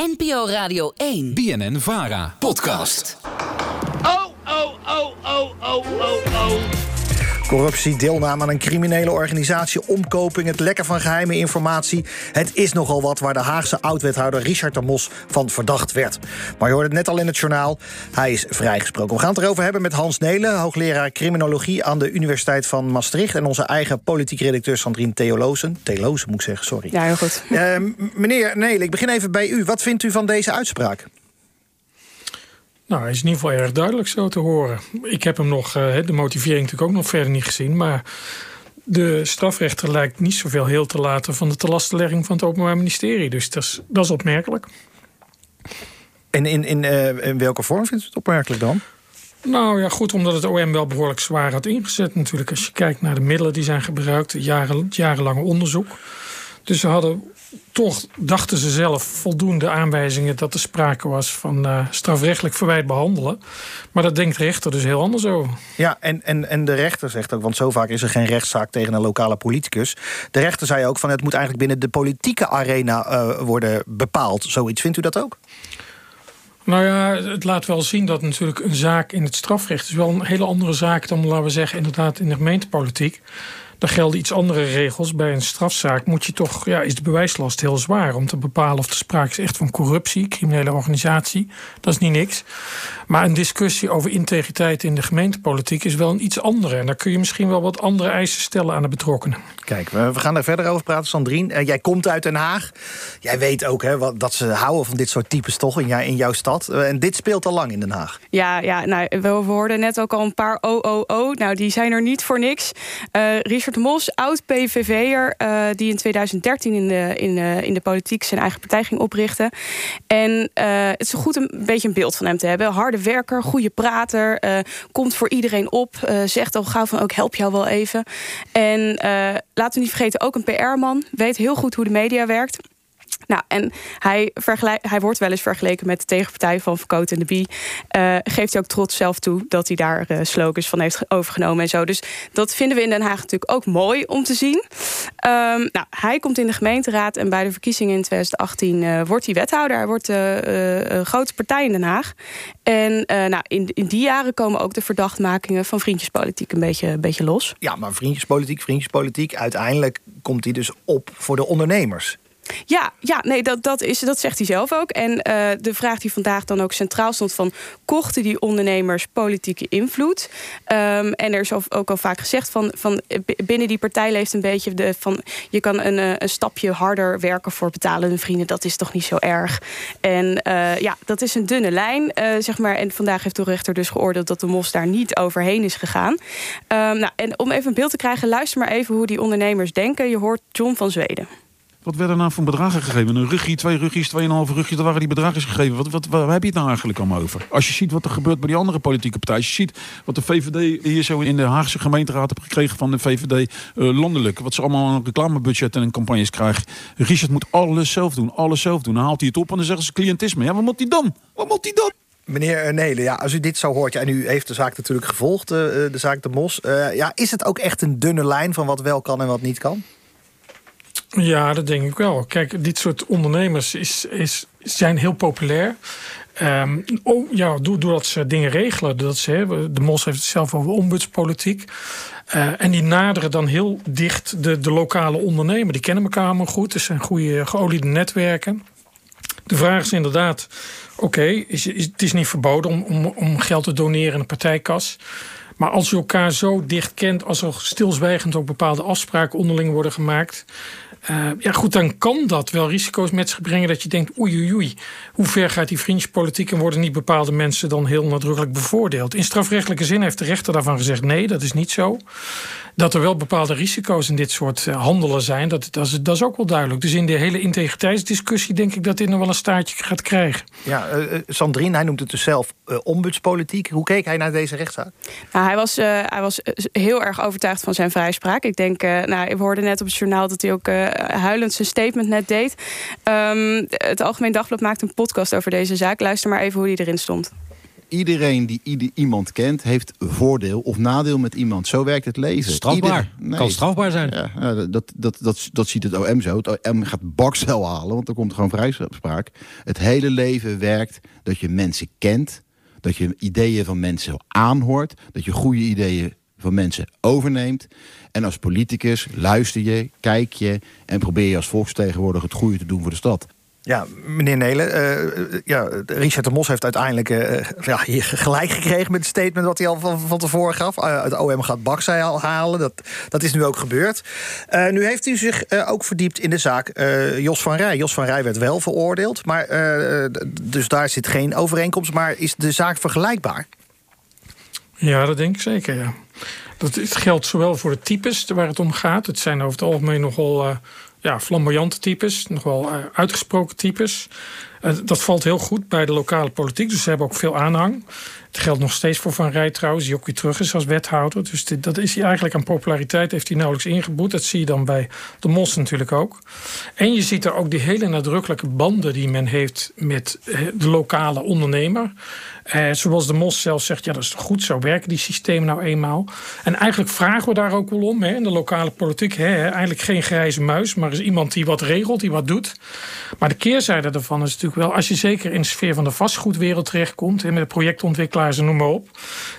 NPO Radio 1. BNN Vara. Podcast. Oh, oh, oh, oh, oh, oh, oh. Corruptie, deelname aan een criminele organisatie, omkoping, het lekken van geheime informatie. Het is nogal wat waar de Haagse oud-wethouder Richard de Mos van verdacht werd. Maar je hoorde het net al in het journaal, hij is vrijgesproken. We gaan het erover hebben met Hans Nelen, hoogleraar criminologie aan de Universiteit van Maastricht. En onze eigen politiek redacteur Sandrine Theolozen. Theolozen moet ik zeggen, sorry. Ja, heel goed. Uh, meneer Nelen, ik begin even bij u. Wat vindt u van deze uitspraak? Nou, hij is in ieder geval erg duidelijk zo te horen. Ik heb hem nog, uh, de motivering natuurlijk ook nog verder niet gezien. Maar de strafrechter lijkt niet zoveel heel te laten van de telastenlegging van het Openbaar Ministerie. Dus dat is, dat is opmerkelijk. En in, in, uh, in welke vorm vindt u het opmerkelijk dan? Nou ja, goed, omdat het OM wel behoorlijk zwaar had ingezet natuurlijk. Als je kijkt naar de middelen die zijn gebruikt, jaren, jarenlange onderzoek. Dus ze hadden toch, dachten ze zelf, voldoende aanwijzingen dat er sprake was van uh, strafrechtelijk verwijt behandelen. Maar dat denkt de rechter dus heel anders over. Ja, en, en, en de rechter zegt ook, want zo vaak is er geen rechtszaak tegen een lokale politicus. De rechter zei ook van het moet eigenlijk binnen de politieke arena uh, worden bepaald. Zoiets, vindt u dat ook? Nou ja, het laat wel zien dat natuurlijk een zaak in het strafrecht is wel een hele andere zaak dan, laten we zeggen, inderdaad in de gemeentepolitiek. Daar gelden iets andere regels. Bij een strafzaak moet je toch, ja, is de bewijslast heel zwaar om te bepalen of er sprake is echt van corruptie, criminele organisatie. Dat is niet niks. Maar een discussie over integriteit in de gemeentepolitiek is wel een iets andere. En daar kun je misschien wel wat andere eisen stellen aan de betrokkenen. Kijk, we gaan er verder over praten, Sandrine. Uh, jij komt uit Den Haag. Jij weet ook hè, wat, dat ze houden van dit soort types toch in, jou, in jouw stad. Uh, en dit speelt al lang in Den Haag. Ja, ja nou, we hoorden net ook al een paar OOO. Nou, die zijn er niet voor niks. Uh, Richard Mos, oud PVV'er, die in 2013 in de, in, in de politiek zijn eigen partij ging oprichten. En het is goed een beetje een beeld van hem te hebben. Harde werker, goede prater, komt voor iedereen op. zegt al gauw van, ook help jou wel even. En laten we niet vergeten, ook een PR-man. Weet heel goed hoe de media werkt. Nou, en hij, hij wordt wel eens vergeleken met de tegenpartij van Verkoot en de Bie. Uh, geeft hij ook trots zelf toe dat hij daar uh, slogans van heeft overgenomen en zo. Dus dat vinden we in Den Haag natuurlijk ook mooi om te zien. Um, nou, hij komt in de gemeenteraad en bij de verkiezingen in 2018 uh, wordt hij wethouder. Hij wordt een grote partij in Den Haag. En nou, in, in die jaren komen ook de verdachtmakingen van vriendjespolitiek een beetje, een beetje los. Ja, maar vriendjespolitiek, vriendjespolitiek. Uiteindelijk komt hij dus op voor de ondernemers. Ja, ja nee, dat, dat, is, dat zegt hij zelf ook. En uh, de vraag die vandaag dan ook centraal stond: van kochten die ondernemers politieke invloed? Um, en er is ook al vaak gezegd van, van binnen die partij leeft een beetje de van je kan een, eh, een stapje harder werken voor betalende vrienden. Dat is toch niet zo erg. En ja, dat is een dunne lijn, zeg maar. En vandaag heeft de rechter dus geoordeeld dat de mos daar niet overheen is gegaan. Um, nou, en om even een beeld te krijgen, luister maar even hoe die ondernemers denken. Je hoort John van Zweden. Wat werden nou voor bedragen gegeven? Een ruggie, twee ruggies, tweeënhalve ruggies. Dat waren die bedragen gegeven. Wat, wat, waar heb je het nou eigenlijk allemaal over? Als je ziet wat er gebeurt bij die andere politieke partijen. Je ziet wat de VVD hier zo in de Haagse gemeenteraad heeft gekregen van de VVD uh, landelijk. Wat ze allemaal een reclamebudget en campagnes krijgen. Richard moet alles zelf doen. Alles zelf doen. Dan haalt hij het op en dan zeggen ze cliëntisme. Ja, wat moet hij dan? Wat moet hij dan? Meneer Nelen, ja, als u dit zo hoort, ja, en u heeft de zaak natuurlijk gevolgd, uh, de zaak de Mos. Ja, is het ook echt een dunne lijn van wat wel kan en wat niet kan? Ja, dat denk ik wel. Kijk, dit soort ondernemers is, is, zijn heel populair. Um, oh, ja, doordat ze dingen regelen. Dat ze, de Mos heeft het zelf over ombudspolitiek. Uh, en die naderen dan heel dicht de, de lokale ondernemer. Die kennen elkaar allemaal goed. Er zijn goede geoliede netwerken. De vraag is inderdaad: oké, is, is, het is niet verboden om, om, om geld te doneren in een partijkas. Maar als je elkaar zo dicht kent, als er stilzwijgend ook bepaalde afspraken onderling worden gemaakt. Uh, ja, goed, dan kan dat wel risico's met zich brengen dat je denkt: oei, oei, oei, hoe ver gaat die vriendjespolitiek en worden niet bepaalde mensen dan heel nadrukkelijk bevoordeeld? In strafrechtelijke zin heeft de rechter daarvan gezegd: nee, dat is niet zo dat er wel bepaalde risico's in dit soort eh, handelen zijn, dat, dat, is, dat is ook wel duidelijk. Dus in de hele integriteitsdiscussie denk ik dat dit nog wel een staartje gaat krijgen. Ja, uh, Sandrine, hij noemt het dus zelf uh, ombudspolitiek. Hoe keek hij naar deze rechtszaak? Nou, hij, was, uh, hij was heel erg overtuigd van zijn vrijspraak. Ik denk, nou, we hoorden net op het journaal dat hij ook huilend zijn statement net deed. Um, het Algemeen Dagblad maakt een podcast over deze zaak. Luister maar even hoe die erin stond. Iedereen die ieder, iemand kent, heeft voordeel of nadeel met iemand. Zo werkt het leven. Strafbaar. Ieder- Kan strafbaar zijn. Ja, ja, dat, dat, dat, dat ziet het OM zo. Het OM gaat bakcel halen, want er komt gewoon vrijspraak. Het hele leven werkt dat je mensen kent, dat je ideeën van mensen aanhoort, dat je goede ideeën van mensen overneemt. En als politicus luister je, kijk je en probeer je als volksvertegenwoordiger het goede te doen voor de stad. Ja, meneer Nelen, eh, ja, Richard de Mos heeft uiteindelijk eh, ja, gelijk gekregen met het statement wat hij al van, tevoren gaf. Eh, het OM gaat Bakzij al halen, dat, dat is nu ook gebeurd. Eh, nu heeft u zich eh, ook verdiept in de zaak eh, Jos van Rij. Jos van Rij werd wel veroordeeld, maar, eh, dus daar zit geen overeenkomst. Maar is de zaak vergelijkbaar? Ja, dat denk ik zeker, ja. Dat, geldt zowel voor de types waar het om gaat. Het zijn over het algemeen nogal eh, ja, flamboyante types, nogal eh, uitgesproken types. Eh, dat valt heel goed bij de lokale politiek, dus ze hebben ook veel aanhang. Het geldt nog steeds voor Van Rij trouwens, die ook weer terug is als wethouder. Dus dat is hij eigenlijk aan populariteit, heeft hij nauwelijks ingeboet. Dat zie je dan bij de Mos natuurlijk ook. En je ziet er ook die hele nadrukkelijke banden die men heeft met eh, de lokale ondernemer. Eh, zoals de Mos zelf zegt, ja dat is goed, zo werken die systemen nou eenmaal. En eigenlijk vragen we daar ook wel om, hè, in de lokale politiek. Hè, eigenlijk geen grijze muis, maar is iemand die wat regelt, die wat doet. Maar de keerzijde daarvan is natuurlijk wel, als je zeker in de sfeer van de vastgoedwereld terechtkomt, en met projectontwikkelaars en noem maar op,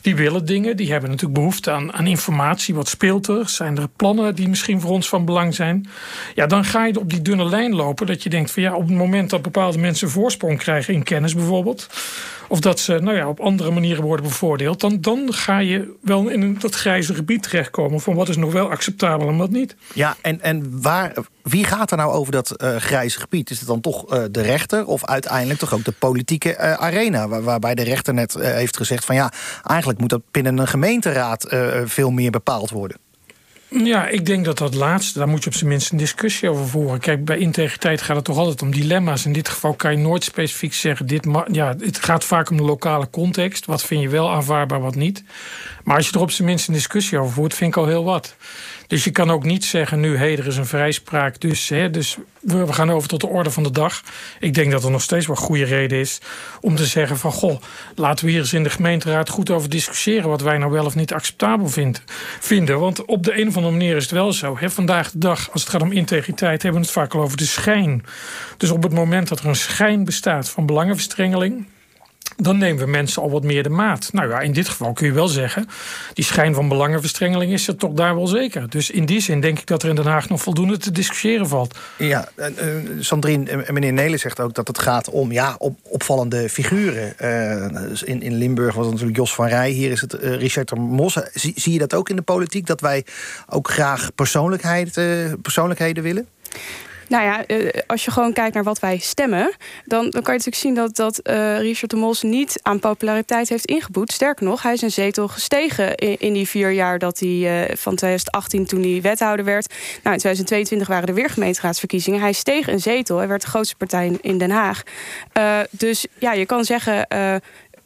die willen dingen, die hebben natuurlijk behoefte aan, aan informatie. Wat speelt er? Zijn er plannen die misschien voor ons van belang zijn? Ja, dan ga je op die dunne lijn lopen dat je denkt van ja, op het moment dat bepaalde mensen voorsprong krijgen in kennis bijvoorbeeld, of dat ze nou ja, op andere manieren worden bevoordeeld, dan, dan ga je wel in dat grijze gebied terechtkomen van wat is nog wel acceptabel en wat niet. Ja, en, en waar, wie gaat er nou over dat eh, grijze gebied? Is het dan toch eh, de rechter of uiteindelijk toch ook de politieke eh, arena? Waar- waarbij de rechter net heeft gezegd van ja, eigenlijk moet dat binnen een gemeenteraad veel meer bepaald worden. Ja, ik denk dat dat laatste, daar moet je op zijn minst een discussie over voeren. Kijk, bij integriteit gaat het toch altijd om dilemma's. In dit geval kan je nooit specifiek zeggen, dit ja, het gaat vaak om de lokale context. Wat vind je wel aanvaardbaar, wat niet. Maar als je er op zijn minst een discussie over voert, vind ik al heel wat. Dus je kan ook niet zeggen nu, hé, er is een vrijspraak, dus, hè, dus we, gaan over tot de orde van de dag. Ik denk dat er nog steeds wel goede reden is om te zeggen van, goh, laten we hier eens in de gemeenteraad goed over discussiëren wat wij nou wel of niet acceptabel vinden. Want op de een of andere manier is het wel zo. Hè, vandaag de dag, als het gaat om integriteit, hebben we het vaak al over de schijn. Dus op het moment dat er een schijn bestaat van belangenverstrengeling, dan nemen we mensen al wat meer de maat. Nou ja, in dit geval kun je wel zeggen... die schijn van belangenverstrengeling is er toch daar wel zeker. Dus in die zin denk ik dat er in Den Haag nog voldoende te discussiëren valt. Ja, uh, Sandrine en meneer Nelen zegt ook dat het gaat om ja, op, opvallende figuren. Uh, in, in Limburg was natuurlijk Jos van Rij, hier is het Richard de Mos. Zie, zie, je dat ook in de politiek, dat wij ook graag persoonlijkheid, persoonlijkheden willen? Nou ja, als je gewoon kijkt naar wat wij stemmen, dan, dan kan je natuurlijk zien dat, dat uh, Richard de Mos niet aan populariteit heeft ingeboet. Sterker nog, hij is een zetel gestegen in, die vier jaar dat hij uh, van 2018 toen hij wethouder werd. Nou, in 2022 waren er weer gemeenteraadsverkiezingen. Hij steeg een zetel. Hij werd de grootste partij in, Den Haag. Dus ja, je kan zeggen,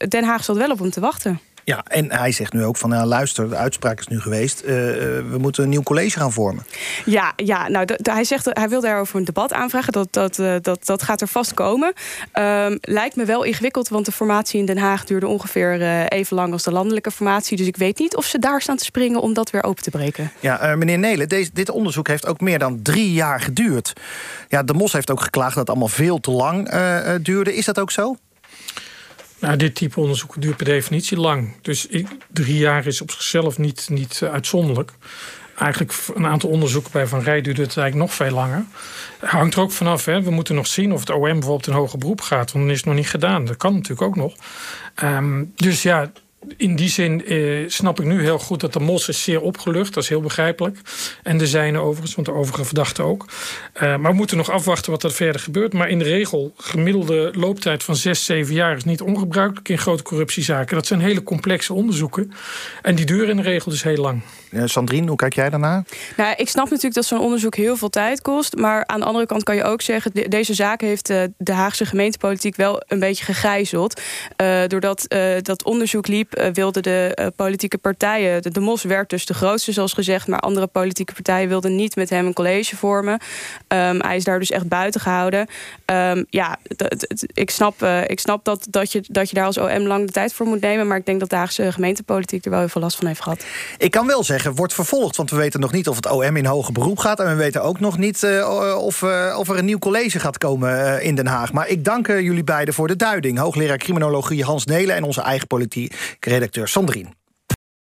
Den Haag zat wel op hem te wachten. Ja, en hij zegt nu ook van, nou, luister, de uitspraak is nu geweest. Uh, we moeten een nieuw college gaan vormen. Ja, ja nou, hij zegt, hij wil daarover een debat aanvragen. Dat, dat, uh, dat, dat gaat er vast komen. Um, lijkt me wel ingewikkeld, want de formatie in Den Haag duurde ongeveer uh, even lang als de landelijke formatie. Dus ik weet niet of ze daar staan te springen om dat weer open te breken. Ja, meneer Nelen, deze, dit onderzoek heeft ook meer dan drie jaar geduurd. Ja, de Mos heeft ook geklaagd dat het allemaal veel te lang duurde. Is dat ook zo? Nou, dit type onderzoek duurt per definitie lang. Dus drie jaar is op zichzelf niet, niet uh, uitzonderlijk. Eigenlijk een aantal onderzoeken bij Van Rij duurde het eigenlijk nog veel langer. Hangt er ook vanaf. Hè. We moeten nog zien of het OM bijvoorbeeld een hoger beroep gaat. Want dan is het nog niet gedaan. Dat kan natuurlijk ook nog. Um, dus ja, in die zin eh, snap ik nu heel goed dat de Mos is zeer opgelucht. Dat is heel begrijpelijk. En de zijne overigens, want de overige verdachten ook. Uh, maar we moeten nog afwachten wat er verder gebeurt. Maar in de regel, gemiddelde looptijd van 6, 7 jaar is niet ongebruikelijk in grote corruptiezaken. Dat zijn hele complexe onderzoeken. En die duren in de regel dus heel lang. Uh, Sandrine, hoe kijk jij daarnaar? Nou, ik snap natuurlijk dat zo'n onderzoek heel veel tijd kost. Maar aan de andere kant kan je ook zeggen... deze zaak heeft uh, de Haagse gemeentepolitiek wel een beetje gegijzeld. Uh, doordat dat onderzoek liep, wilden de politieke partijen... De, de, MOS werd dus de grootste, zoals gezegd... maar andere politieke partijen wilden niet met hem een college vormen. Um, hij is daar dus echt buiten gehouden. Um, ja, ik snap, ik snap dat, dat, je, dat je daar als OM lang de tijd voor moet nemen... maar ik denk dat de Haagse gemeentepolitiek er wel heel veel last van heeft gehad. Ik kan wel wordt vervolgd. Want we weten nog niet of het OM in hoger beroep gaat. En we weten ook nog niet uh, of, uh, of er een nieuw college gaat komen in Den Haag. Maar ik dank jullie beiden voor de duiding. Hoogleraar criminologie Hans Nelen en onze eigen politiek redacteur Sandrine.